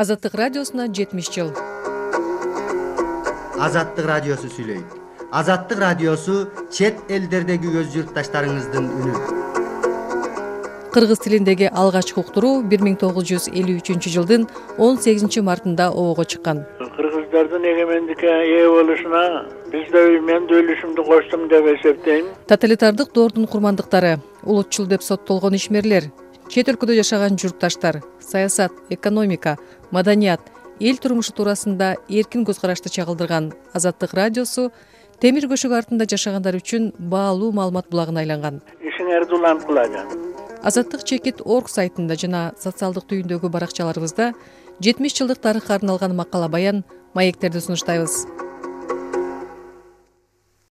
азаттык радиосуна жетимиш жыл. Азаттык радиосу сүйлөйт. Азаттык радиосу чет элдердеги көз журтташтарыңыздын үнү. Кыргыз тилиндеги алгачкы уктуруу бир миң тогуз жүз элүү үчүнчү жылдын он сегизинчи мартында обого чыккан. Кыргыздардын эгемендикке ээ болушуна биз да мен да үлүшүмдү коштум деп эсептейм. Тоталитардык доордун курмандыктары улутчул деп соттолгон ишмерлер чет өлкөдө жашаган журтташтар саясат экономика маданият эл турмушу туурасында эркин көз карашты чагылдырган азаттык радиосу темир көшөгү артында жашагандар үчүн баалуу маалымат булагына айланган. Ишиңерди уланткылагы азаттык чекит орг сайтында жана социалдык түйүндөгү баракчаларыбызда жетимиш жылдык тарыхка арналган макала баян маектерди сунуштайбыз